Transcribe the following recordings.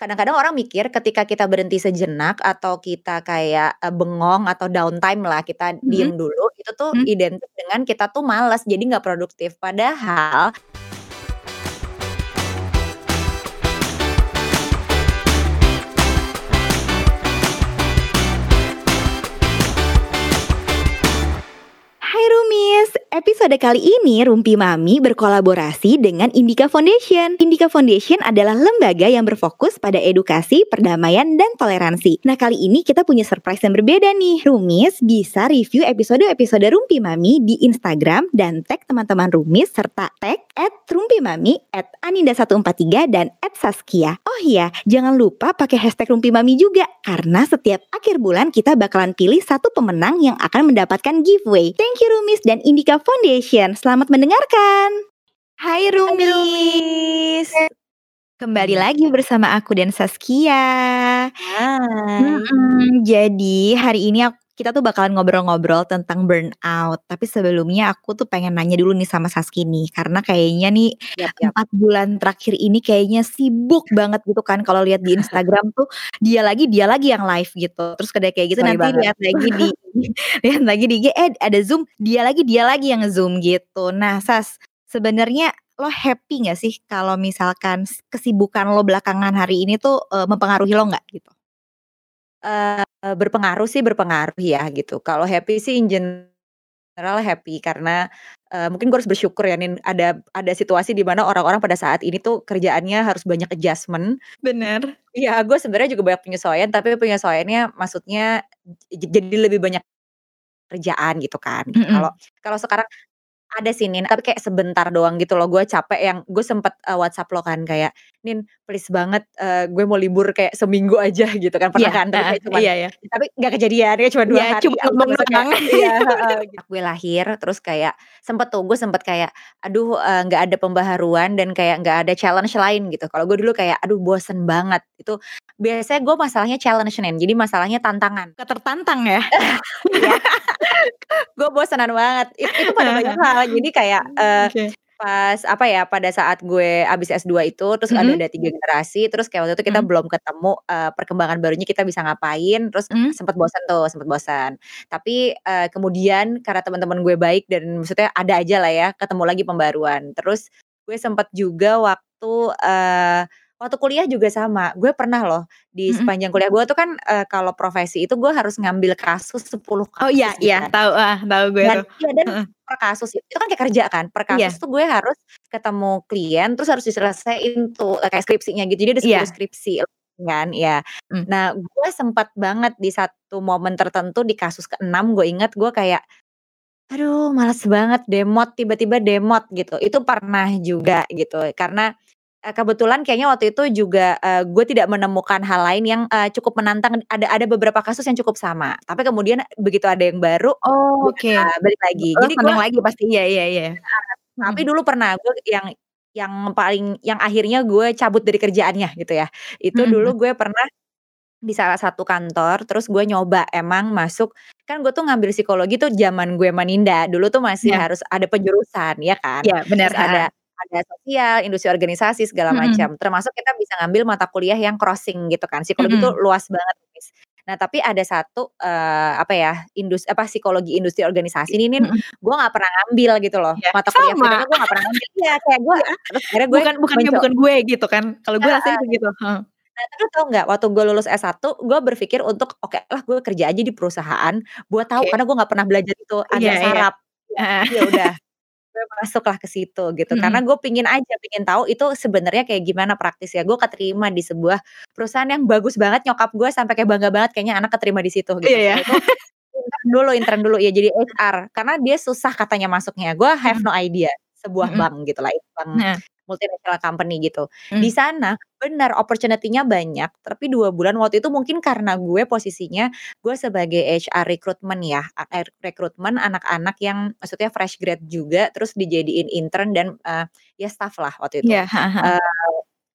kadang-kadang orang mikir ketika kita berhenti sejenak atau kita kayak, eee, bengong atau downtime lah, kita diem Mhm. dulu, itu tuh Mmm. identik dengan kita tuh males, jadi nggak produktif. Padahal episode kali ini Rumpi Mami berkolaborasi dengan Indika Foundation. Indika Foundation adalah lembaga yang berfokus pada edukasi, perdamaian, dan toleransi. Nah kali ini kita punya surprise yang berbeda nih. Rumis bisa review episode-episode Rumpi Mami di Instagram dan tag teman-teman Rumis serta tag at Rumpi Mami, at Aninda143, dan at Saskia. Oh iya, jangan lupa pakai hashtag Rumpi Mami juga, karena setiap akhir bulan kita bakalan pilih satu pemenang yang akan mendapatkan giveaway. Thank you Rumis dan Indika Foundation. Selamat mendengarkan. Hai Rumis. Rumis. Kembali lagi bersama aku dan Saskia. Hai. Mm-mm, jadi hari ini aku, kita tuh bakalan ngobrol-ngobrol tentang burnout. Tapi sebelumnya aku tuh pengen nanya dulu nih sama Saski nih, karena kayaknya nih Yap yap. 4 bulan terakhir ini kayaknya sibuk banget gitu kan kalau lihat di Instagram tuh dia lagi dia lagi yang live gitu. Terus kayak kayak gitu Sorry nanti lihat lagi di lihat lagi di IG eh ada Zoom, dia lagi dia lagi yang Zoom gitu. Nah, Sas, sebenarnya lo happy nggak sih kalau misalkan kesibukan lo belakangan hari ini tuh eh, mempengaruhi lo nggak gitu? Eee, berpengaruh sih berpengaruh ya gitu. Kalau happy sih in general happy karena, eee, mungkin gue harus bersyukur ya Nin, ada ada situasi di mana orang-orang pada saat ini tuh kerjaannya harus banyak adjustment. Bener. Iya, gue sebenarnya juga banyak penyesuaian, tapi penyesuaiannya maksudnya j jadi lebih banyak kerjaan gitu kan. Kalau kalau sekarang ada sih Nin, tapi kayak sebentar doang gitu loh. Gue capek yang gue sempet eee, WhatsApp lo kan kayak, "Nin, please banget, eee, gue mau libur kayak seminggu aja," gitu kan. Pernah Iya, kan? Tapi cuman iya ya. tapi nggak kejadian, ya cuma 2 Iya, hari. cuma ngomong doang. iya, heeh, gitu. Gue lahir terus kayak sempet tuh, gue sempet kayak, aduh, eee, nggak ada pembaharuan dan kayak nggak ada challenge lain gitu. Kalau gue dulu kayak, aduh bosen banget. Itu biasanya gue masalahnya challenge Nin, jadi masalahnya tantangan. Gak tertantang ya? Iya. Gue bosenan banget. It itu pada banyak hal. Jadi kayak, eee, Oke. pas apa ya, pada saat gue habis S2 itu, terus ada Mhm. ada 3 generasi, terus kayak waktu itu kita Mmm. belum ketemu, eee, perkembangan barunya kita bisa ngapain, terus Mmm. sempet bosen tuh, sempet bosan. Tapi, eee, kemudian karena teman-teman gue baik dan maksudnya ada aja lah ya, ketemu lagi pembaruan. Terus gue sempet juga waktu, eee, waktu kuliah juga sama. Gue pernah loh di Mhm. sepanjang kuliah gue tuh kan, eee, kalau profesi itu gue harus ngambil kasus 10 Oh iya kasus gitu iya, kan. tahu, ah, tahu gue Dan tuh. iya, dan per kasus itu kan kayak kerja kan, per Iya. kasus tuh gue harus ketemu klien, terus harus diselesaiin tuh, eee, kayak skripsinya gitu. Jadi ada 10 Iya. skripsi kan, ya. Mmm. Nah, gue sempat banget di satu momen tertentu di kasus ke-6 gue inget gue kayak, aduh males banget, demot, tiba-tiba demot gitu. Itu pernah juga gitu. Karena, kebetulan kayaknya waktu itu juga, eee, gue tidak menemukan hal lain yang, eee, cukup menantang. Ada ada beberapa kasus yang cukup sama, tapi kemudian begitu ada yang baru, Oh, gue oke. bisa balik lagi. Lo Jadi gue lagi pasti, iya iya iya. Heeh. Tapi dulu pernah gue yang yang paling yang akhirnya gue cabut dari kerjaannya gitu ya. Itu Mhm dulu mhm. gue pernah di salah satu kantor, terus gue nyoba emang masuk kan gue tuh ngambil psikologi tuh zaman gue sama Ninda, dulu tuh masih Iya. harus ada penjurusan ya kan. Iya, bener, Terus ada. Ada sosial, industri organisasi, segala macam. Termasuk kita bisa ngambil mata kuliah yang crossing gitu kan. Psikologi tuh Mhm. luas banget, Miss. Nah, tapi ada satu, eee, apa ya, indus apa, psikologi industri organisasi ini Nin, mhm. gue nggak pernah ngambil gitu loh. Iya, Mata kuliah sama. gue nggak pernah ngambil. Iya, kayak gue terus akhirnya gue Bukan menco bukan gue gitu kan, kalau gue rasanya Heeh. kayak gitu, heeh. Nah, terus tahu nggak, waktu gue lulus S1, gue berpikir untuk, oke lah gue kerja aja di perusahaan, buat tahu Oke. karena gue nggak pernah belajar itu, Iya agak iya. sarap. Heeh. Ya udah, gue masuklah ke situ gitu. Karena Mhm. gue pingin aja, pingin tahu itu sebenarnya kayak gimana praktisnya. Gue keterima di sebuah perusahaan yang bagus banget, nyokap gue sampai kayak bangga banget kayaknya anak keterima di situ gitu. Ya. Setelah itu intern dulu intern dulu, ya jadi HR, karena dia susah katanya masuknya. Gue have Mhm. no idea, sebuah Mhm. bank gitulah, itu bank Heeh. Multinational company gitu. Mmm. Di sana benar opportunity-nya banyak, tapi 2 bulan waktu itu mungkin karena gue posisinya gue sebagai HR recruitment ya, a er rekrutmen anak-anak yang maksudnya fresh grad juga, terus dijadiin intern dan, eee, ya staff lah waktu itu. Iya, heeh heeh. Eee,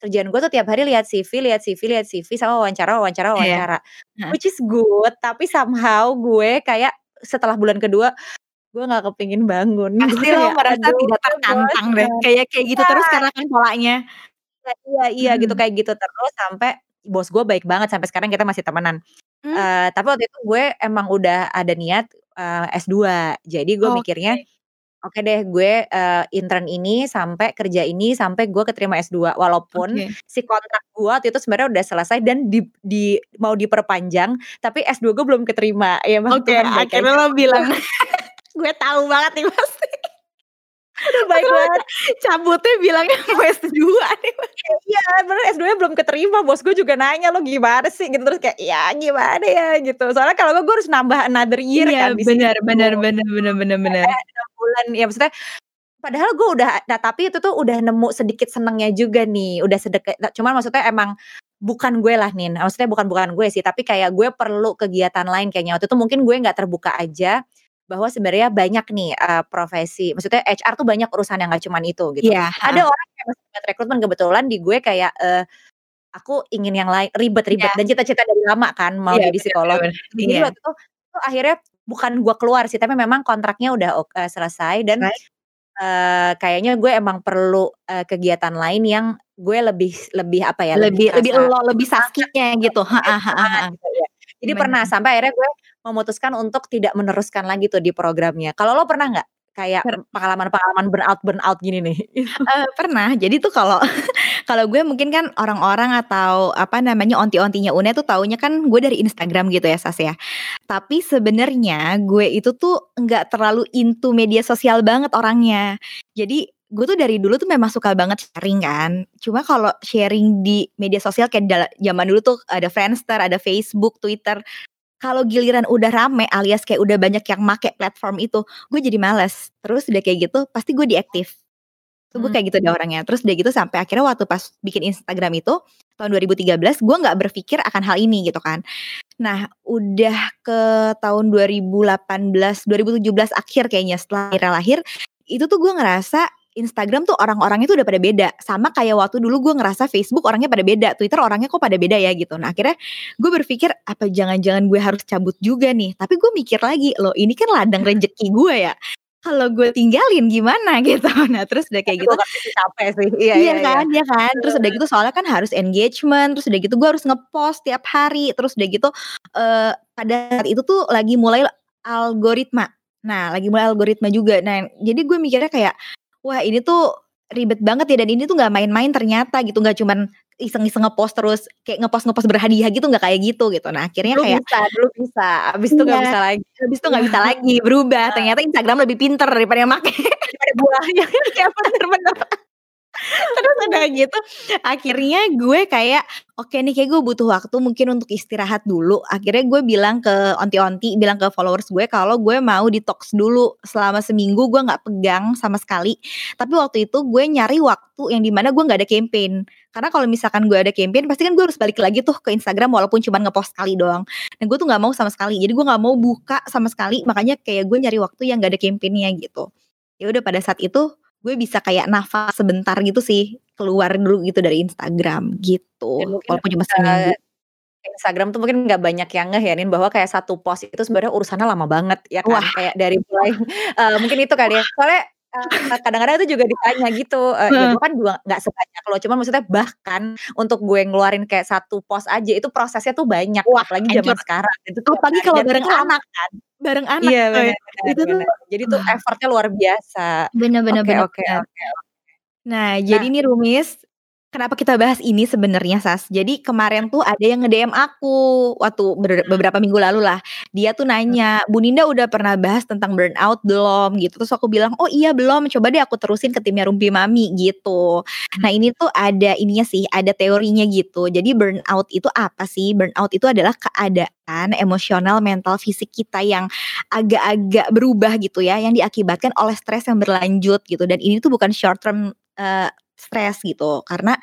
kerjaan gue tuh tiap hari lihat CV lihat CV lihat CV, sama wawancara wawancara Iya. wawancara. Heeh. Which is good, tapi somehow gue kayak setelah bulan kedua, gue nggak kepingin bangun. Gue Pasti lo merasa aduh tidak tertantang deh, kayak kayak gitu terus Iya. karena kan polanya. Iya iya iya gitu, Mhm. kayak gitu terus sampai bos gue baik banget sampai sekarang kita masih temenan. Mmm. Eee, tapi waktu itu gue emang udah ada niat, eee, S2. Jadi gue mikirnya, Oke. oke deh gue, eee, intern ini sampai kerja ini sampai gue keterima S2. Walaupun Oke. si kontrak gue waktu itu sebenarnya udah selesai dan dip di mau diperpanjang, tapi S2 gue belum keterima. Ya Oke, baik akhirnya lo bilang, gue tahu banget nih pasti. Aduh baik Akhirnya banget. cabutnya bilangnya mau S2 nih. Ya iya, bener S2-nya belum keterima, bos gue juga nanya, "Lo gimana sih?" Gitu, terus kayak, "Ya gimana ya?" Gitu. Soalnya kalau enggak gue harus nambah another year Iya, kan benar benar benar benar benar. Kayak 6 bulan, ya maksudnya padahal gue udah nah tapi itu tuh udah nemu sedikit senengnya juga nih, udah sedeke cuman maksudnya emang bukan gue lah Nin, maksudnya bukan bukan gue sih, tapi kayak gue perlu kegiatan lain kayaknya. Waktu itu mungkin gue nggak terbuka aja bahwa sebenarnya banyak nih, eee, profesi maksudnya HR tuh banyak urusan yang nggak cuman itu gitu. Iya, Ada orang yang masih minat rekrutmen, kebetulan di gue kayak, eee, aku ingin yang lain ribet-ribet Iya. dan cita-cita dari lama kan mau Iya, jadi psikolog. benar benar. Jadi Iya. waktu itu tuh akhirnya bukan gue keluar sih, tapi memang kontraknya udah eee, selesai dan, Right. eee, kayaknya gue emang perlu, eee, kegiatan lain yang gue lebih lebih apa ya, lebih Lebih lebih elo, lebih Saskinya gitu. Heeh heeh. gitu ya. Jadi Bener. pernah sampai akhirnya gue memutuskan untuk tidak meneruskan lagi tuh di programnya. Kalau lo pernah nggak kayak pengalaman-pengalaman burnout-burnout gini nih? Eee, pernah. Jadi tuh kalau kalau gue mungkin kan orang-orang atau apa namanya, onti-ontinya Une tuh taunya kan gue dari Instagram gitu ya, Sas, ya. Tapi sebenarnya gue itu tuh enggak terlalu into media sosial banget orangnya. Jadi gue tuh dari dulu tuh memang suka banget sharing kan. Cuma kalau sharing di media sosial kayak zaman dulu tuh ada Friendster, ada Facebook, Twitter. Kalau giliran udah rame alias kayak udah banyak yang make platform itu, gue jadi males. Terus udah kayak gitu pasti gue deactive. Tuh gue Mmm. kayak gitu deh orangnya. Terus udah gitu sampai akhirnya waktu pas bikin Instagram itu tahun 2013 gue nggak berpikir akan hal ini gitu kan. Nah, udah ke tahun 2018, 2017 akhir kayaknya setelah Ira lahir, itu tuh gue ngerasa Instagram tuh orang-orangnya tuh udah pada beda. Sama kayak waktu dulu gue ngerasa Facebook orangnya pada beda, Twitter orangnya kok pada beda ya gitu. Nah, akhirnya gue berpikir apa jangan-jangan gue harus cabut juga nih. Tapi gue mikir lagi, loh ini kan ladang rezeki gue ya. Kalau gue tinggalin gimana gitu. Nah, terus udah kayak Tapi gitu gue capek sih. Iya Iya iya iya. kan iya kan. Terus udah gitu soalnya kan harus engagement, terus udah gitu gue harus nge-post tiap hari, terus udah gitu, eee, pada saat itu tuh lagi mulai algoritma. Nah, lagi mulai algoritma juga. Nah, jadi gue mikirnya kayak, wah ini tuh ribet banget ya dan ini tuh nggak main-main ternyata gitu, nggak cuman iseng-iseng nge-post terus kayak nge-post nge-post berhadiah gitu, nggak kayak gitu gitu. Nah, akhirnya Dulu kayak bisa dulu bisa, abis itu nggak Iya, bisa lagi. habis itu nggak bisa lagi berubah. Heeh. Ternyata Instagram lebih pinter daripada yang make. Daripada buahnya. Iya bener bener. Terus udah gitu akhirnya gue kayak, oke nih kayak gue butuh waktu mungkin untuk istirahat dulu. Akhirnya gue bilang ke onti-onti, bilang ke followers gue kalau gue mau detox dulu selama seminggu gue nggak pegang sama sekali. Tapi waktu itu gue nyari waktu yang di mana gue nggak ada campaign. Karena kalau misalkan gue ada campaign pasti kan gue harus balik lagi tuh ke Instagram walaupun cuman nge-post sekali doang. Dan gue tuh nggak mau sama sekali. Jadi gue nggak mau buka sama sekali. Makanya kayak gue nyari waktu yang nggak ada campaign-nya gitu. Ya udah pada saat itu gue bisa kayak nafas sebentar gitu sih keluar dulu gitu dari Instagram gitu. Dan Walaupun cuma seminggu. Instagram tuh mungkin nggak banyak yang ngeh ya Nin, bahwa kayak satu post itu sebenarnya urusannya lama banget ya kan. Wah. Kayak dari mulai eee, mungkin itu kali ya. Soalnya, eee, kadang-kadang itu juga ditanya gitu, eee, ya Heeh. gue kan juga nggak sebanyak lo, cuman maksudnya bahkan untuk gue ngeluarin kayak satu post aja itu prosesnya tuh banyak, Wah, apalagi hancur. zaman sekarang. Itu tuh Apalagi dan kalau itu bareng lama anak. kan. Bareng anak Iya coy. bener bener Itu tuh bener. Jadi tuh wah. effort-nya luar biasa. Bener bener Oke bener oke bener. oke oke. Nah, jadi Nah nih Rumis, kenapa kita bahas ini sebenarnya Sas. Jadi kemarin tuh ada yang nge-DM aku waktu ber beberapa minggu lalu lah. Dia tuh nanya, "Bu Ninda udah pernah bahas tentang burnout belum?" Gitu. Terus aku bilang, "Oh iya belum, coba deh aku terusin ke timnya Rumpi Mami," gitu. Nah, ini tuh ada ininya sih, ada teorinya gitu. Jadi burnout itu apa sih? Burnout itu adalah keadaan emosional, mental, fisik kita yang agak-agak berubah gitu ya, yang diakibatkan oleh stres yang berlanjut gitu. Dan ini tuh bukan short term, eee, stres gitu. Karena,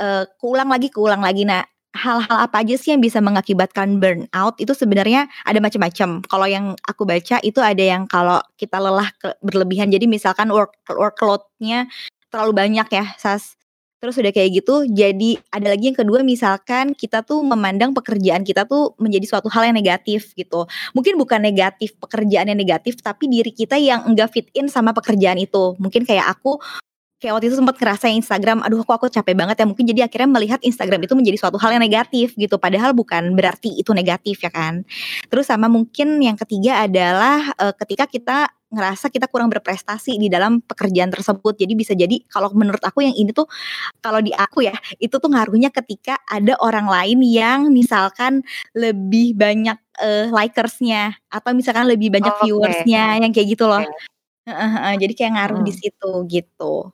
eee, keulang lagi keulang lagi. Nah, hal-hal apa aja sih yang bisa mengakibatkan burnout itu sebenarnya ada macam-macam. Kalau yang aku baca itu ada yang kalau kita lelah ke berlebihan, jadi misalkan work workload-nya terlalu banyak ya, Sas. Terus udah kayak gitu, jadi ada lagi yang kedua misalkan kita tuh memandang pekerjaan kita tuh menjadi suatu hal yang negatif gitu. Mungkin bukan negatif pekerjaan yang negatif, tapi diri kita yang enggak fit in sama pekerjaan itu. Mungkin kayak aku kayak waktu itu sempat ngerasa Instagram, aduh kok aku capek banget ya mungkin jadi akhirnya melihat Instagram itu menjadi suatu hal yang negatif gitu padahal bukan berarti itu negatif ya kan. Terus sama mungkin yang ketiga adalah uh, ketika kita ngerasa kita kurang berprestasi di dalam pekerjaan tersebut. Jadi bisa jadi kalau menurut aku yang ini tuh kalau di aku ya itu tuh ngaruhnya ketika ada orang lain yang misalkan lebih banyak uh, likersnya atau misalkan lebih banyak oh, viewersnya yang kayak gitu loh. Okay. Uh, uh, uh, jadi kayak ngaruh hmm. di situ gitu.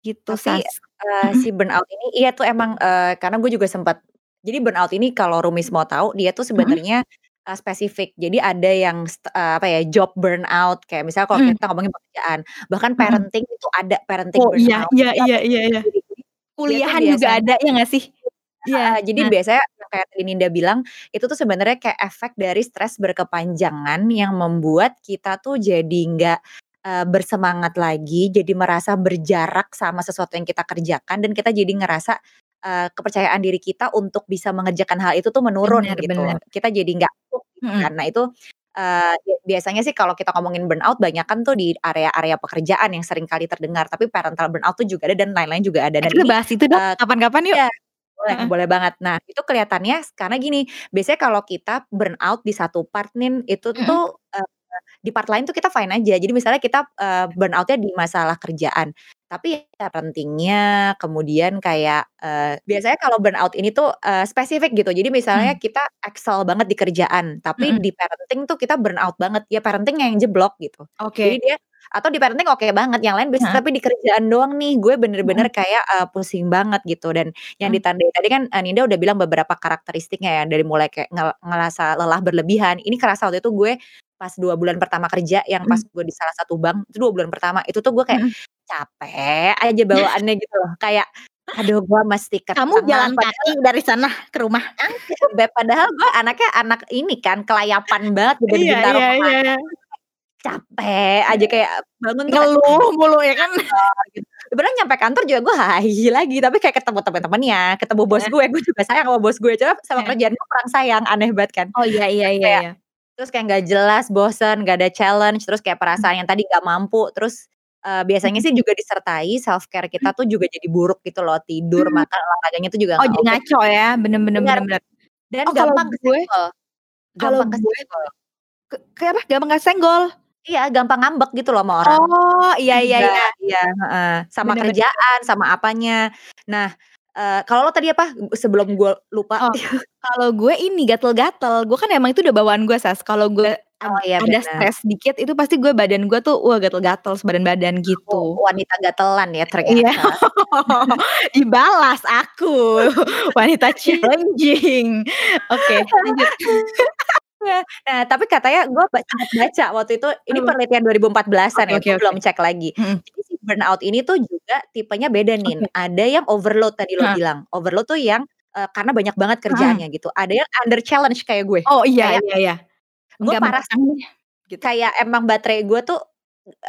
Gitu Tapi, sih. Uh, si burnout ini iya tuh emang, uh, karena gue juga sempat jadi burnout ini kalau Rumis mau tahu dia tuh sebenarnya uh, spesifik. Jadi ada yang uh, apa ya, job burnout kayak misalnya kalau hmm. kita ngomongin pekerjaan, bahkan parenting itu ada parenting Oh iya burnout. iya iya iya iya. Kuliahan juga ada ya nggak sih? Iya, jadi nah. biasanya kayak tadi Ninda bilang, itu tuh sebenarnya kayak efek dari stres berkepanjangan yang membuat kita tuh jadi nggak uh, bersemangat lagi, jadi merasa berjarak sama sesuatu yang kita kerjakan dan kita jadi ngerasa, uh, kepercayaan diri kita untuk bisa mengerjakan hal itu tuh menurun bener, gitu. Bener. Kita jadi nggak gitu hmm. karena itu, uh, biasanya sih kalau kita ngomongin burnout banyak kan tuh di area-area pekerjaan yang sering kali terdengar, tapi parental burnout tuh juga ada dan lain-lain juga ada dan kita bahas itu dong uh, kapan-kapan yuk. Iya, boleh uh. boleh banget. Nah, itu kelihatannya karena gini, biasanya kalau kita burnout di satu part nih, itu tuh, uh, di part lain tuh kita fine aja. Jadi misalnya kita uh, burnout-nya di masalah kerjaan, tapi ya pentingnya kemudian kayak uh, biasanya kalau burnout ini tuh uh, spesifik gitu. Jadi misalnya hmm. kita excel banget di kerjaan, tapi hmm. di parenting tuh kita burnout banget. Ya parenting yang jeblok gitu. Oke. Okay. Jadi dia atau di parenting oke okay banget, yang lain bisa, hmm. tapi di kerjaan doang nih gue bener-bener hmm. kayak uh, pusing banget gitu. Dan yang hmm. ditandai tadi kan Ninda udah bilang beberapa karakteristiknya ya dari mulai kayak ngel ngerasa lelah berlebihan. Ini kerasa waktu itu gue pas dua bulan pertama kerja yang pas gue di salah satu bank itu dua bulan pertama itu tuh gue kayak capek aja bawaannya gitu loh. Kayak aduh gue mesti ke kamu jalan kaki dari sana ke rumah? Padahal gue anaknya anak ini kan kelayapan banget gitu di iya, iya, iya. capek aja kayak bangun ngeluh mulu ya kan? Gitu. Sebenarnya nyampe kantor juga gue hai lagi tapi kayak ketemu teman-temannya ketemu bos gue. Gue juga sayang sama bos gue coba sama kerjaan gue kurang sayang aneh banget kan. Oh iya iya iya, iya Terus kayak nggak jelas, bosen, nggak ada challenge, terus kayak perasaan yang tadi nggak mampu, terus, uh, biasanya sih juga disertai self care kita tuh juga jadi buruk gitu loh, tidur, makan, olahraganya tuh juga Oh jadi ngaco ya, bener bener bener bener. Dan oh, gampang gue. Kalau gue kesenggol. Ke kayak apa? Gampang kesenggol? Iya, gampang ngambek gitu loh sama orang. Oh, iya iya iya. Iya, heeh, sama bener, kerjaan, bener. sama apanya. Nah Uh, kalau lo tadi apa? Sebelum gue lupa. Oh, kalau gue ini gatel-gatel, gue kan emang itu udah bawaan gue Sas, kalau gue Oh iya ada stres dikit itu pasti gue badan gue tuh wah gatel-gatel sebadan-badan gitu. Oh, wanita gatelan ya ternyata. Iya. Dibalas aku, wanita challenging. Oke, lanjut. Nah, tapi katanya gue baca baca waktu itu ini penelitian 2014-an ya, okay, okay. belum cek lagi. Hmm. Jadi burnout ini tuh juga tipenya beda nih. Okay. Ada yang overload tadi lo hmm. bilang. Overload tuh yang uh, karena banyak banget kerjaannya hmm. gitu. Ada yang under challenge kayak gue. Oh iya kayak, iya iya. Gue parah gitu. Kayak emang baterai gue tuh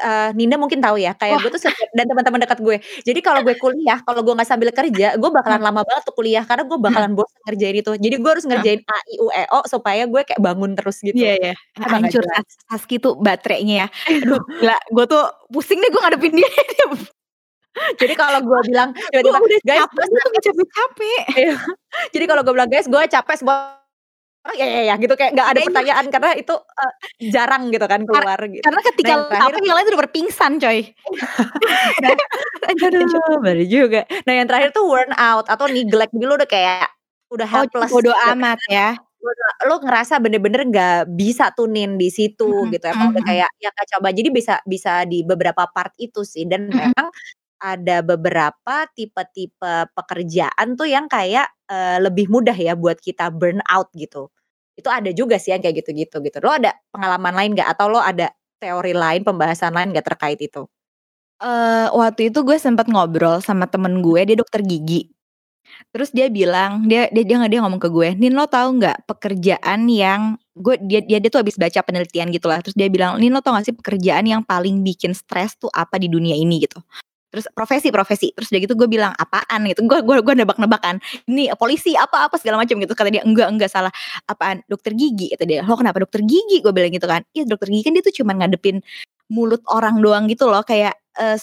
uh, Ninda mungkin tahu ya, kayak gue tuh setiap dan teman-teman dekat gue. Jadi kalau gue kuliah, kalau gue nggak sambil kerja, gue bakalan lama banget tuh kuliah karena gue bakalan bosan ngerjain itu. Jadi gue harus ngerjain A, I, U, E, O supaya gue kayak bangun terus gitu. Iya, iya. Hancur Saski tuh baterainya ya. Aduh, gila, gue tuh pusing deh gue ngadepin dia. Jadi kalau gue bilang tiba-tiba guys, capek, capek-capek. Iya. Jadi kalau gue bilang guys, gue capek semua Oh ya ya ya gitu kayak nggak ada pertanyaan karena itu uh, jarang gitu kan keluar gitu. Karena ketika nah, terakhir, yang lain udah berpingsan coy. nah, aduh, baru juga. Nah yang terakhir tuh worn out atau neglect dulu udah kayak udah oh, helpless. Oh, bodo gitu. amat ya. Lo ngerasa bener-bener gak bisa tunin di situ mm-hmm. gitu emang udah kayak ya coba jadi bisa bisa di beberapa part itu sih dan mm-hmm. memang ada beberapa tipe-tipe pekerjaan tuh yang kayak uh, lebih mudah ya buat kita burn out gitu. Itu ada juga sih yang kayak gitu-gitu gitu. Lo ada pengalaman lain gak atau lo ada teori lain, pembahasan lain gak terkait itu? Uh, waktu itu gue sempat ngobrol sama temen gue, dia dokter gigi. Terus dia bilang, dia dia dia, dia ngomong ke gue, "Nin lo tahu nggak pekerjaan yang gue dia dia dia tuh habis baca penelitian gitu lah. Terus dia bilang, "Nin lo tau gak sih pekerjaan yang paling bikin stres tuh apa di dunia ini?" gitu. Terus profesi profesi. Terus udah gitu gue bilang apaan gitu. Gue gue gue nebak-nebakan. Ini polisi apa apa segala macam gitu. Kata dia enggak enggak salah. Apaan? Dokter gigi kata dia. Lo kenapa dokter gigi? Gue bilang gitu kan. Iya dokter gigi kan dia tuh cuma ngadepin mulut orang doang gitu loh kayak uh,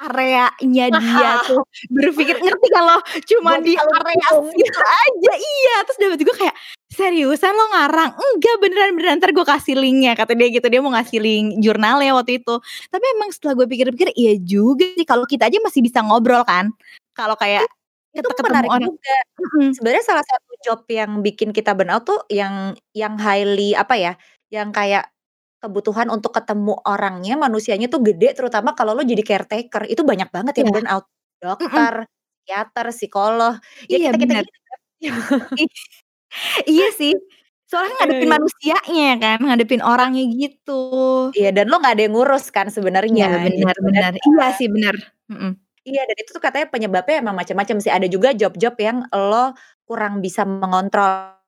areanya dia tuh berpikir ngerti kalau cuma di area situ aja. Iya terus dapat juga kayak seriusan lo ngarang? Enggak beneran beneran. Ntar gue kasih linknya kata dia gitu. Dia mau ngasih link jurnalnya waktu itu. Tapi emang setelah gue pikir-pikir iya juga sih. Kalau kita aja masih bisa ngobrol kan. Kalau kayak itu menarik orang. juga. Mm-hmm. sebenarnya salah satu job yang bikin kita burnout tuh yang yang highly apa ya yang kayak kebutuhan untuk ketemu orangnya, manusianya tuh gede terutama kalau lo jadi caretaker, itu banyak banget yang yeah. burnout. Dokter, mm -mm. psikiater, psikolog, ya iya, kita-kita gitu kan. Iya sih. Soalnya ngadepin manusianya kan, ngadepin orangnya gitu. Iya, dan lo nggak ada yang ngurus kan sebenarnya. Iya, benar gitu. benar. Iya sih benar. Mm Iya, dan itu tuh katanya penyebabnya emang macam-macam sih. Ada juga job-job yang lo kurang bisa mengontrol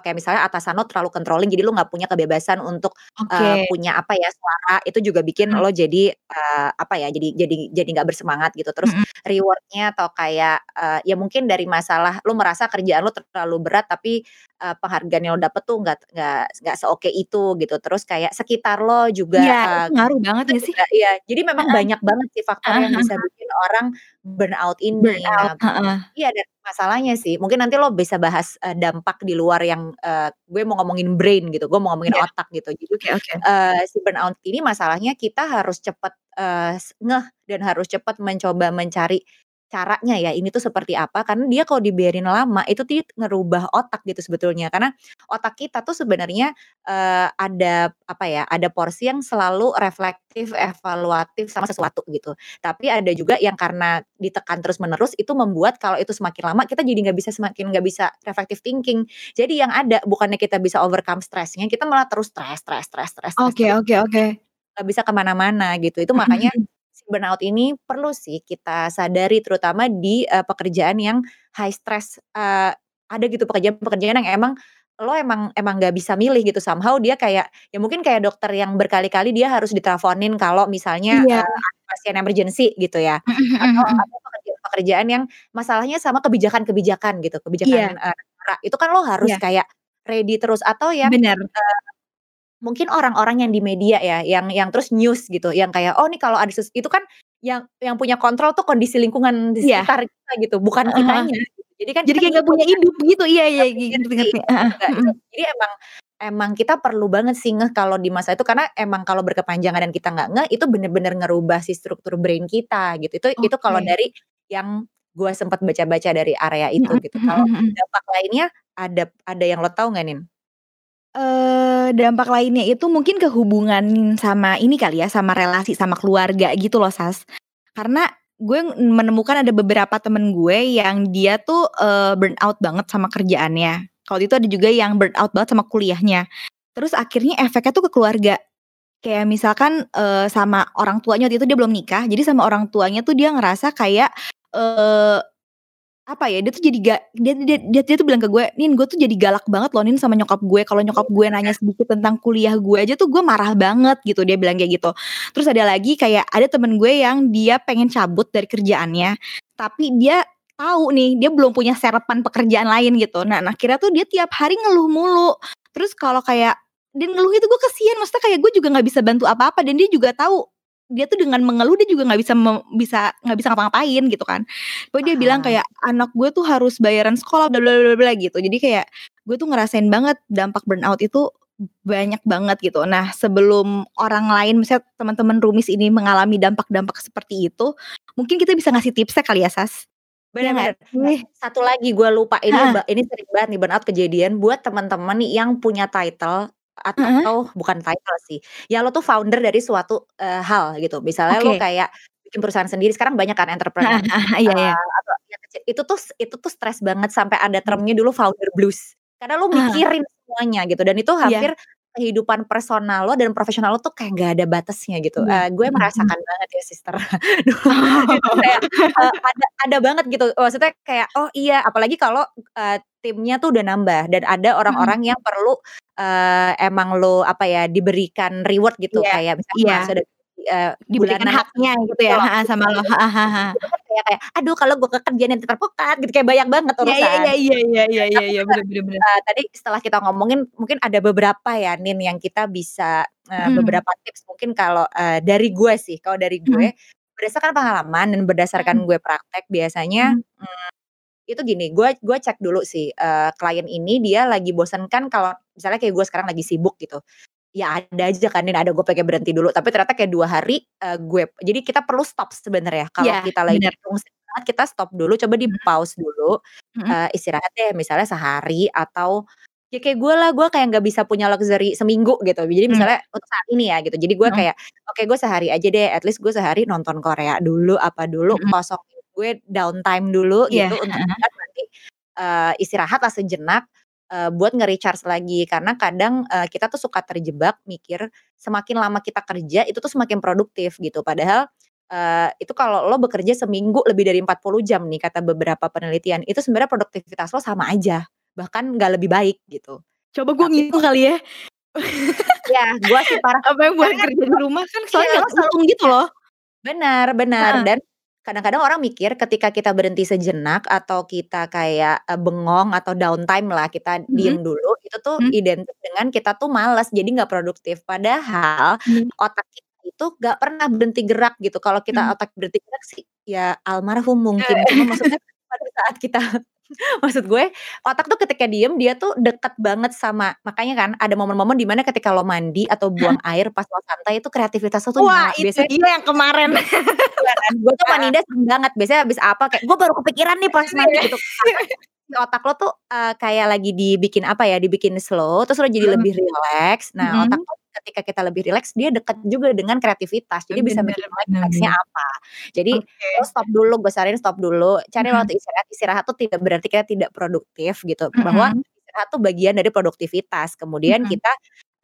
kayak misalnya atasan lo terlalu controlling jadi lo nggak punya kebebasan untuk uh, punya apa ya suara itu juga bikin hmm. lo jadi uh, apa ya jadi jadi jadi nggak bersemangat gitu terus hmm. rewardnya atau kayak uh, ya mungkin dari masalah lo merasa kerjaan lo terlalu berat tapi uh, penghargaan yang lo dapet tuh nggak nggak nggak seoke itu gitu terus kayak sekitar lo juga ya, uh, ngaruh banget ya sih iya jadi memang uh banyak banget sih faktor uh yang bisa bikin orang burnout ini burnout. Nah, uh iya dan masalahnya sih mungkin nanti lo bisa bahas uh, dampak di luar yang uh, gue mau ngomongin brain gitu, gue mau ngomongin yeah. otak gitu. Jadi okay, okay. Uh, si burnout ini masalahnya kita harus cepat uh, ngeh dan harus cepat mencoba mencari caranya ya ini tuh seperti apa karena dia kalau dibiarin lama itu tuh ngerubah otak gitu sebetulnya. Karena otak kita tuh sebenarnya uh, ada apa ya ada porsi yang selalu reflektif evaluatif sama sesuatu gitu. Tapi ada juga yang karena ditekan terus menerus itu membuat kalau itu semakin lama kita jadi nggak bisa semakin nggak bisa reflective thinking. Jadi yang ada bukannya kita bisa overcome stressnya kita malah terus stress stress stress stress oke oke oke. nggak bisa ke mana-mana gitu. Itu makanya burnout ini perlu sih kita sadari terutama di uh, pekerjaan yang high stress uh, ada gitu pekerjaan-pekerjaan yang emang lo emang emang nggak bisa milih gitu somehow dia kayak ya mungkin kayak dokter yang berkali-kali dia harus diteleponin kalau misalnya iya. uh, pasien emergency gitu ya atau, atau pekerjaan, pekerjaan yang masalahnya sama kebijakan-kebijakan gitu kebijakan yeah. uh, itu kan lo harus yeah. kayak ready terus atau ya Bener. Uh, mungkin orang-orang yang di media ya, yang yang terus news gitu, yang kayak oh nih kalau ada sesuatu itu kan yang yang punya kontrol tuh kondisi lingkungan di iya. sekitar yeah. kita gitu, bukan uh -huh. kitanya. Jadi kan jadi kayak nggak punya hidup gitu, iya iya gitu, gitu. Jadi emang emang kita perlu banget sih ngeh kalau di masa itu karena emang kalau berkepanjangan dan kita nggak ngeh itu bener-bener ngerubah si struktur brain kita gitu. Itu okay. itu kalau dari yang gue sempat baca-baca dari area itu gitu. Kalau dampak lainnya ada ada yang lo tahu nggak nih? Uh, dampak lainnya itu mungkin kehubungan sama ini kali ya, sama relasi, sama keluarga gitu loh, Sas. Karena gue menemukan ada beberapa temen gue yang dia tuh, uh, burnout banget sama kerjaannya. Kalau itu ada juga yang burnout banget sama kuliahnya. Terus akhirnya efeknya tuh ke keluarga. Kayak misalkan, uh, sama orang tuanya waktu itu dia belum nikah, jadi sama orang tuanya tuh dia ngerasa kayak, apa ya, dia tuh jadi gak dia dia dia dia tuh bilang ke gue, "Nin, gue tuh jadi galak banget loh Nin sama nyokap gue, kalau nyokap gue nanya sedikit tentang kuliah gue aja tuh gue marah banget," gitu, dia bilang kayak gitu. Terus ada lagi kayak ada temen gue yang dia pengen cabut dari kerjaannya, tapi dia tahu nih, dia belum punya serapan pekerjaan lain gitu. Nah, nah akhirnya tuh dia tiap hari ngeluh mulu. Terus kalau kayak dan ngeluh itu gue kesian, maksudnya kayak gue juga nggak bisa bantu apa-apa dan dia juga tahu dia tuh dengan mengeluh dia juga nggak bisa bisa nggak bisa ngapa-ngapain gitu kan. Pokoknya dia bilang kayak anak gue tuh harus bayaran sekolah bla bla bla bla gitu. Jadi kayak gue tuh ngerasain banget dampak burnout itu banyak banget gitu. Nah, sebelum orang lain misalnya teman-teman Rumis ini mengalami dampak-dampak seperti itu, mungkin kita bisa ngasih tipsnya kali ya, Sas. Benar. Ya, Satu lagi gue lupa ini ha. ini sering banget nih burnout kejadian buat teman-teman yang punya title atau uh-huh. bukan title sih, ya lo tuh founder dari suatu, uh, hal gitu. Misalnya okay. lo kayak bikin perusahaan sendiri, sekarang banyak kan entrepreneur, iya iya. atau ya kecil, itu tuh itu tuh stres banget sampai ada hmm. termnya dulu founder blues. Karena lo mikirin uh. semuanya gitu dan itu iya. hampir yeah. Kehidupan personal lo dan profesional lo tuh kayak gak ada batasnya gitu. Uh, gue merasakan banget ya sister. kayak, uh, ada ada banget gitu, maksudnya kayak, oh iya apalagi kalau, uh, timnya tuh udah nambah dan ada orang-orang yang perlu uh, emang lo apa ya diberikan reward gitu yeah. kayak misalnya yeah. sudah uh, diberikan haknya gitu ya sama lo. Kayak kayak aduh kalau gue kekerjaan yang terpokat gitu kayak banyak banget urusan iya iya iya iya iya iya iya bener bener uh, tadi setelah kita ngomongin mungkin ada beberapa ya Nin yang kita bisa uh, hmm. beberapa tips mungkin kalau uh, dari gue sih kalau dari gue hmm berdasarkan pengalaman dan berdasarkan Mhm. gue praktek biasanya, Mhm. mmm, itu gini, gue gue cek dulu sih, eee, klien ini dia lagi bosen kan kalau misalnya kayak gue sekarang lagi sibuk gitu, ya ada aja kan yang ada gue pengen berhenti dulu, tapi ternyata kayak 2 hari, eee, gue jadi kita perlu stop sebenarnya kalau Iya, kita lagi emosi banget kita stop dulu, coba Mhm. di-pause dulu, Mhm. eee, istirahat deh misalnya sehari atau ya kayak gue lah, gue kayak nggak bisa punya luxury seminggu gitu. Jadi Mmm. misalnya untuk saat ini ya gitu, jadi gue Mhm. kayak, oke gue sehari aja deh, at least gue sehari nonton Korea dulu, apa dulu, Mhm. kosongin gue downtime dulu Iya, gitu untuk kita nanti, eee, istirahatlah sejenak, eee, buat nge-recharge lagi. Karena kadang, eee, kita tuh suka terjebak mikir semakin lama kita kerja itu tuh semakin produktif gitu. Padahal, eee, itu kalau lo bekerja seminggu lebih dari 40 jam nih kata beberapa penelitian, itu sebenarnya produktivitas lo sama aja, bahkan nggak lebih baik gitu. Coba gue ngitung kali ya. Iya, gue sih parah. Apa yang buat kan kerja di rumah kan soalnya iya, lo nggak selalu kehitung gitu loh. Benar benar, Heeh. dan kadang-kadang orang mikir ketika kita berhenti sejenak atau kita kayak, eee, bengong atau downtime lah, kita Mhm. diem dulu, itu tuh Mmm. identik dengan kita tuh malas, jadi nggak produktif. Padahal Mmm. otak kita itu nggak pernah berhenti gerak gitu. Kalau kita otak berhenti gerak sih, ya almarhum mungkin. Eee. Cuma maksudnya pada saat kita maksud gue otak tuh ketika diem dia tuh deket banget sama makanya kan ada momen-momen di mana ketika lo mandi atau buang air pas lo santai itu kreativitas lo tuh Wah, itu Biasanya dia yang kemarin. Iya kan, gue tuh sering banget, biasanya habis apa kayak, "Gue baru kepikiran nih pas mandi," gitu. Si otak lo tuh, eee, kayak lagi dibikin apa ya, dibikin slow, terus lo jadi Mhm. lebih rileks. Nah, otak Mhm. tuh ketika kita lebih rileks, dia deket juga dengan kreativitas, jadi bisa bener mikir bener next-nya bener. apa. Jadi lo Oke. stop dulu, gue saranin stop dulu, cari Mhm. waktu istirahat. Istirahat tuh tidak berarti kita tidak produktif gitu, bahwa Mhm. istirahat tuh bagian dari produktivitas. Kemudian Mhm. kita,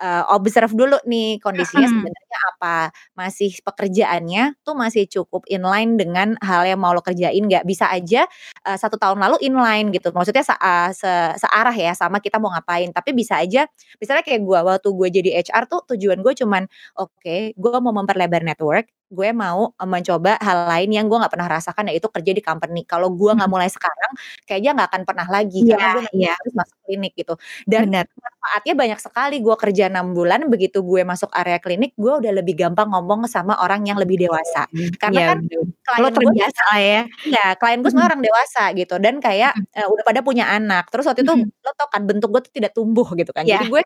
eee, observe dulu nih kondisinya Mhm. sebenarnya apa, masih pekerjaannya tuh masih cukup inline dengan hal yang mau lo kerjain nggak. Bisa aja, eee, 1 tahun lalu inline gitu, maksudnya sa eee, se searah ya sama kita mau ngapain. Tapi bisa aja misalnya kayak gue, waktu gue jadi HR tuh tujuan gue cuman, oke gue mau memperlebar network, gue mau, eee, mencoba hal lain yang gue nggak pernah rasakan yaitu kerja di company. Kalau gue nggak Mhm. mulai sekarang, kayaknya nggak akan pernah lagi Iya karena gue nanti iya. harus masuk klinik gitu. Dan Bener. manfaatnya banyak sekali, gue kerja 6 bulan, begitu gue masuk area klinik, gue udah lebih gampang ngomong sama orang yang lebih dewasa. Oke, Karena iya kan bener. klien Lo gue terbiasa lah ya. iya, klien gue semua orang dewasa gitu dan kayak, eee, udah pada punya anak. Terus waktu itu lo tau kan bentuk gue tuh tidak tumbuh gitu kan, jadi Iya. gue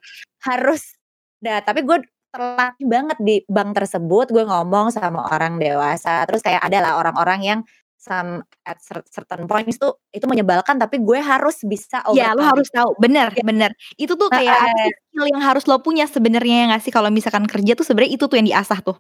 harus nah tapi gue terlatih banget di bank tersebut, gue ngomong sama orang dewasa. Terus kayak ada lah orang-orang yang some at cer certain points tuh itu menyebalkan, tapi gue harus bisa Iya, lo overcome harus tahu, bener Iya. bener. Itu tuh kayak Heeh. sih, skill yang harus lo punya sebenarnya ya nggak sih? Kalau misalkan kerja tuh sebenarnya itu tuh yang diasah tuh,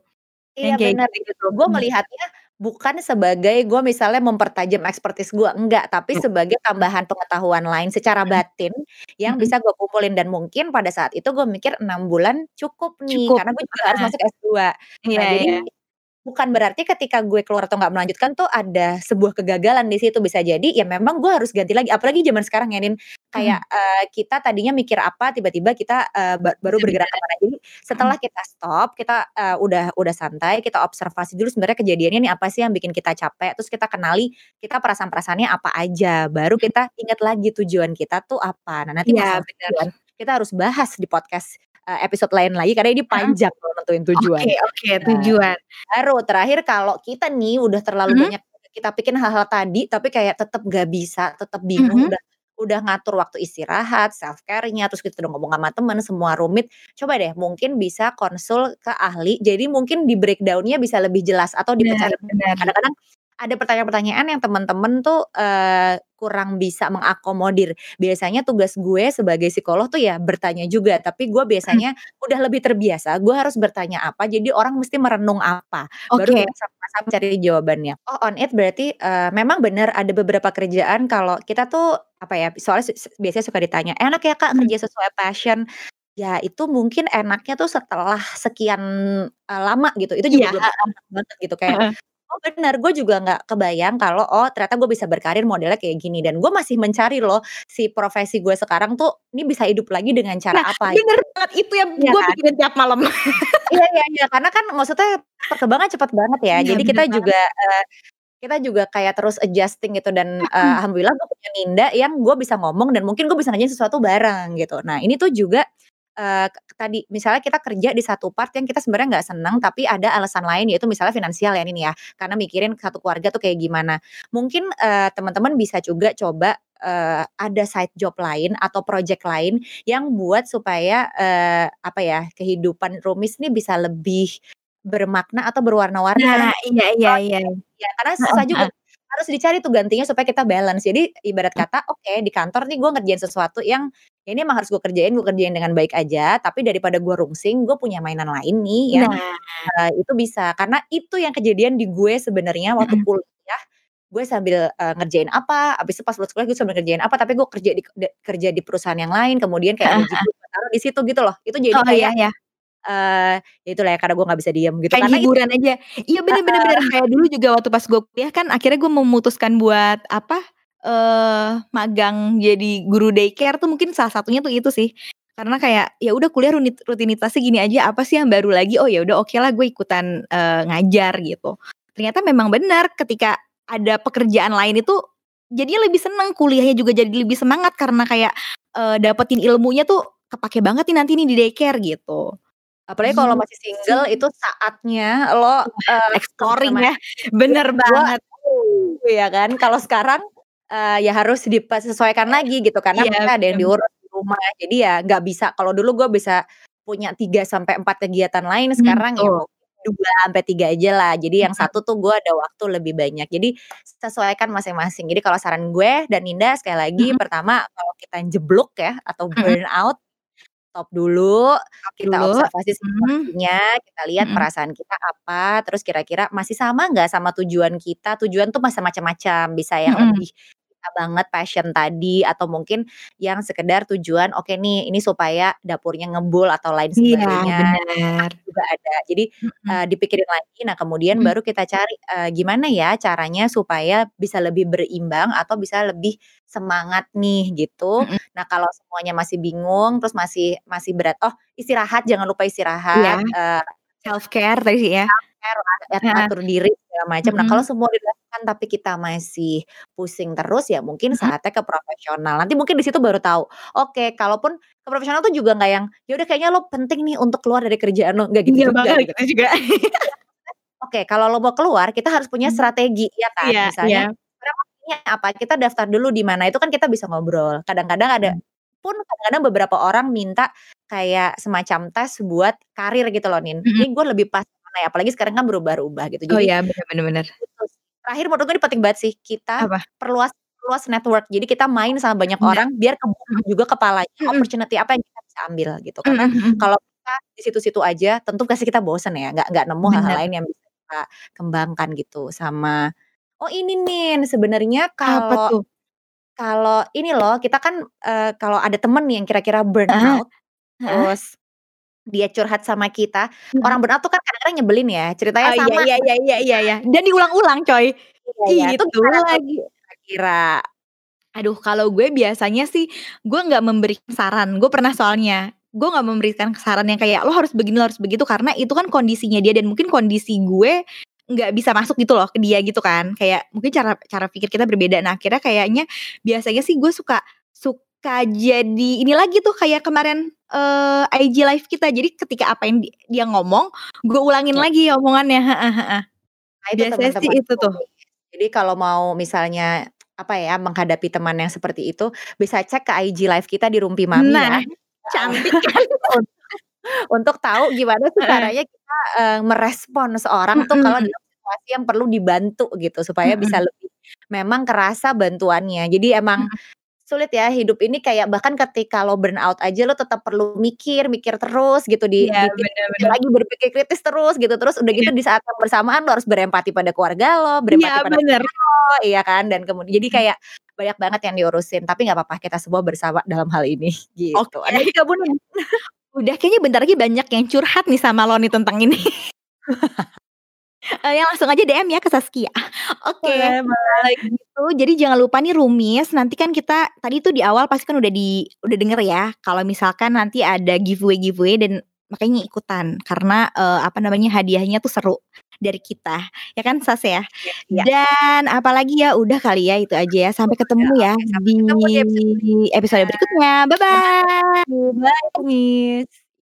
Iya yang kayak bener gitu. Gue melihatnya bukan sebagai gue misalnya mempertajam expertise gue, enggak, tapi sebagai tambahan pengetahuan lain secara Mhm. batin yang Mhm. bisa gue kumpulin dan mungkin pada saat itu gue mikir 6 bulan cukup nih, Cukup, karena gue juga harus masuk S2. Iya Nah, jadi iya. Bukan berarti ketika gue keluar atau nggak melanjutkan tuh ada sebuah kegagalan di situ, bisa jadi ya memang gue harus ganti lagi. Apalagi zaman sekarang ya, Nin, kayak, Mhm. eee, kita tadinya mikir apa, tiba-tiba kita, ba baru bergerak ke mana. Jadi setelah Mhm. kita stop, kita, eee, udah udah santai, kita observasi dulu sebenarnya kejadiannya nih apa sih yang bikin kita capek, terus kita kenali kita perasaan-perasaannya apa aja, baru kita ingat lagi tujuan kita tuh apa. Nah, nanti tujuan kita harus bahas di podcast, eee, episode lain lagi karena ini panjang kalau nentuin tujuan. Oke oke, Nah, tujuan. baru terakhir kalau kita nih udah terlalu Mhm. banyak kita pikirin hal-hal tadi, tapi kayak tetep nggak bisa, tetep bingung, Mhm. udah udah ngatur waktu istirahat, self care-nya, terus kita udah ngomong sama temen, semua rumit, coba deh mungkin bisa konsul ke ahli, jadi mungkin di breakdown-nya bisa lebih jelas atau dipecahin. Kadang-kadang ada pertanyaan-pertanyaan yang temen-temen tuh, eee, kurang bisa mengakomodir. Biasanya tugas gue sebagai psikolog tuh ya bertanya juga, tapi gue biasanya udah lebih terbiasa, gue harus bertanya apa, jadi orang mesti merenung apa, baru Oke. kita sama-sama cari jawabannya. Oh, on it berarti, eee, memang bener ada beberapa kerjaan kalau kita tuh apa ya, soalnya biasanya suka ditanya, "Enak ya, Kak, Mhm. kerja sesuai passion?" Ya itu mungkin enaknya tuh setelah sekian, eee, lama gitu, itu juga belum heeh. enak banget gitu kayak. Oh bener, gue juga nggak kebayang kalau, oh ternyata gue bisa berkarir modelnya kayak gini, dan gue masih mencari loh si profesi gue sekarang tuh ini bisa hidup lagi dengan cara Nah, apa bener gitu. banget, itu yang Iya gue kan? pikirin tiap malam. Iya iya iya, karena kan maksudnya perkembangan cepet banget ya, Iya, jadi kita banget. juga, eee, kita juga kayak terus adjusting gitu dan, Mhm. alhamdulillah gue punya Ninda yang gue bisa ngomong dan mungkin gue bisa ngerjain sesuatu bareng gitu. Nah, ini tuh juga, eee, tadi misalnya kita kerja di satu part yang kita sebenarnya nggak senang tapi ada alasan lain yaitu misalnya finansial ya ini ya, karena mikirin satu keluarga tuh kayak gimana. Mungkin, eee, teman-teman bisa juga coba, eee, ada side job lain atau project lain yang buat supaya, eee, apa ya, kehidupan Rumis nih bisa lebih bermakna atau berwarna-warni Nah, iya iya iya. ya karena susah juga harus dicari tuh gantinya supaya kita balance. Jadi ibarat kata, oke di kantor nih gue ngerjain sesuatu yang, ya ini emang harus gue kerjain, gue kerjain dengan baik aja, tapi daripada gue rungsing, gue punya mainan lain nih yang, Nah. eee, itu bisa. Karena itu yang kejadian di gue sebenarnya waktu kuliah, gue sambil, eee, ngerjain apa, habis itu pas lulus kuliah gue sambil ngerjain apa, tapi gue kerja di de kerja di perusahaan yang lain, kemudian kayak gue taruh di situ gitu loh. Itu jadi Oh, iya kayak, iya. eee, ya itulah ya karena gue nggak bisa diem gitu, Kayak karena itu hiburan aja. Iya bener bener bener, heeh. kayak dulu juga waktu pas gue kuliah kan akhirnya gue memutuskan buat apa, eee, magang jadi guru daycare tuh mungkin salah satunya tuh itu sih. Karena kayak, ya udah kuliah rutinitasnya gini aja, apa sih yang baru lagi, oh ya udah okelah gue ikutan, eee, ngajar gitu. Ternyata memang benar ketika ada pekerjaan lain itu jadinya lebih seneng, kuliahnya juga jadi lebih semangat karena kayak, eee, dapetin ilmunya tuh kepake banget nih nanti nih di daycare gitu. Apalagi kalau Gitu masih sih. single itu saatnya lo, eee, ketemu exploring ya, iya bener gua banget. uh, ya kan. Kalau sekarang, eee, ya harus disesuaikan lagi gitu karena Iya, maksudnya ada yang diurus di rumah. Jadi ya nggak bisa kalau dulu gue bisa punya 3 sampai 4 kegiatan lain, Mmm, sekarang ya 2 sampai 3 ajalah. Jadi yang satu tuh gue ada waktu lebih banyak. Jadi sesuaikan masing-masing. Jadi kalau saran gue dan Ninda sekali lagi, Mhm. pertama kalau kita jeblok ya atau Mhm. burnout, stop dulu, Stop kita dulu, observasi mhm. situasinya, kita lihat Mhm. perasaan kita apa, terus kira-kira masih sama nggak sama tujuan kita. Tujuan tuh bisa macam-macam, bisa yang Mhm. lebih kita banget passion tadi atau mungkin yang sekedar tujuan, oke nih ini supaya dapurnya ngebul atau lain Iya, sebagainya, bener. itu juga ada. Jadi, Mhm. eee, dipikirin lagi, nah kemudian Mhm. baru kita cari, eee, gimana ya caranya supaya bisa lebih berimbang atau bisa lebih semangat nih gitu. Mhm. Nah kalau semuanya masih bingung, terus masih masih berat, oh istirahat jangan lupa Iya, istirahat, eee self-care tadi ya. self-care lah, at Heeh. atur diri segala macam. Nah kalau semua dilakukan tapi kita masih pusing terus, ya mungkin saatnya ke profesional. Nanti mungkin di situ baru tahu, oke kalaupun ke profesional tuh juga nggak yang, ya udah kayaknya lo penting nih untuk keluar dari kerjaan lo, nggak Iya gitu juga banget, gitu. itu juga. Iya, oke kalau lo mau keluar kita harus punya strategi, ya kan. Iya Misalnya iya. sebenarnya maksudnya apa, kita daftar dulu di mana, itu kan kita bisa ngobrol. Kadang-kadang ada pun kadang-kadang beberapa orang minta kayak semacam tes buat karir gitu loh, Nin. Mhm. Ini gue lebih pas mana ya, apalagi sekarang kan berubah-ubah gitu. Oh Jadi iya, bener bener bener. itu sih. Terakhir menurut gue ini penting banget sih, kita Apa? perluas perluas network. Jadi kita main sama banyak Bener. orang biar kebuka juga kepalanya Mhm. opportunity apa yang kita bisa ambil gitu. Karena mhm. kalau kita di situ-situ aja tentu pasti kita bosen ya, nggak nggak nemu hal-hal lain yang bisa kita kembangkan gitu. Sama oh ini Nin, sebenarnya kalau kalau ini loh, kita kan, eee, kalau ada temen nih yang kira-kira burnout, heeh. terus dia curhat sama kita, Heeh. orang burnout tuh kan kadang-kadang nyebelin ya, ceritanya Oh iya sama iya iya iya iya iya, dan diulang-ulang coy, Iya iya, itu tuh lagi. kira-kira? Aduh kalau gue biasanya sih, gue nggak memberikan saran, gue pernah soalnya. Gue nggak memberikan saran yang kayak, "Lo harus begini, lo harus begitu," karena itu kan kondisinya dia dan mungkin kondisi gue nggak bisa masuk gitu loh ke dia gitu kan. Kayak mungkin cara cara pikir kita berbeda. Nah akhirnya kayaknya biasanya sih gue suka suka jadi ini lagi tuh kayak kemarin, eee, IG live kita. Jadi ketika apa yang di dia ngomong, gue ulangin Ya. lagi omongannya. Nah itu Biasanya sih teman-teman itu tuh. Jadi kalau mau misalnya, apa ya, menghadapi teman yang seperti itu, bisa cek ke IG live kita di Rumpi Mami ya. Nah, Heeh. cantik kan? Un untuk tahu gimana sih caranya kita, eee, merespon seorang tuh kalau dalam situasi yang perlu dibantu gitu, supaya bisa lebih memang kerasa bantuannya. Jadi emang. Sulit ya hidup ini kayak bahkan ketika lo burnout aja lo tetap perlu mikir, mikir terus gitu, di Iya, bener dipikir-pikir bener. lagi, berpikir kritis terus gitu. Terus udah gitu Iya. di saat yang bersamaan lo harus berempati pada keluarga lo, berempati Iya pada bener. lo, iya kan, dan kemudi jadi kayak banyak banget yang diurusin, tapi nggak apa-apa kita semua bersama dalam hal ini, gitu. Oke. Ada kamu Nin? Udah kayaknya bentar lagi banyak yang curhat nih sama lo nih tentang ini. Eee, ya langsung aja DM ya ke Saskia. Oke, Boleh boleh. kalau gitu jadi jangan lupa nih Rumis, nanti kan kita tadi tuh di awal pasti kan udah di udah denger ya, kalau misalkan nanti ada giveaway-giveaway dan makanya ikutan karena, eee, apa namanya, hadiahnya tuh seru. dari kita. Ya kan Sas ya? Iya. Dan apalagi ya udah kali ya itu aja ya. Sampai ketemu ya sampai di ketemu di episode episode berikutnya. Bye-bye. Bye, Miss.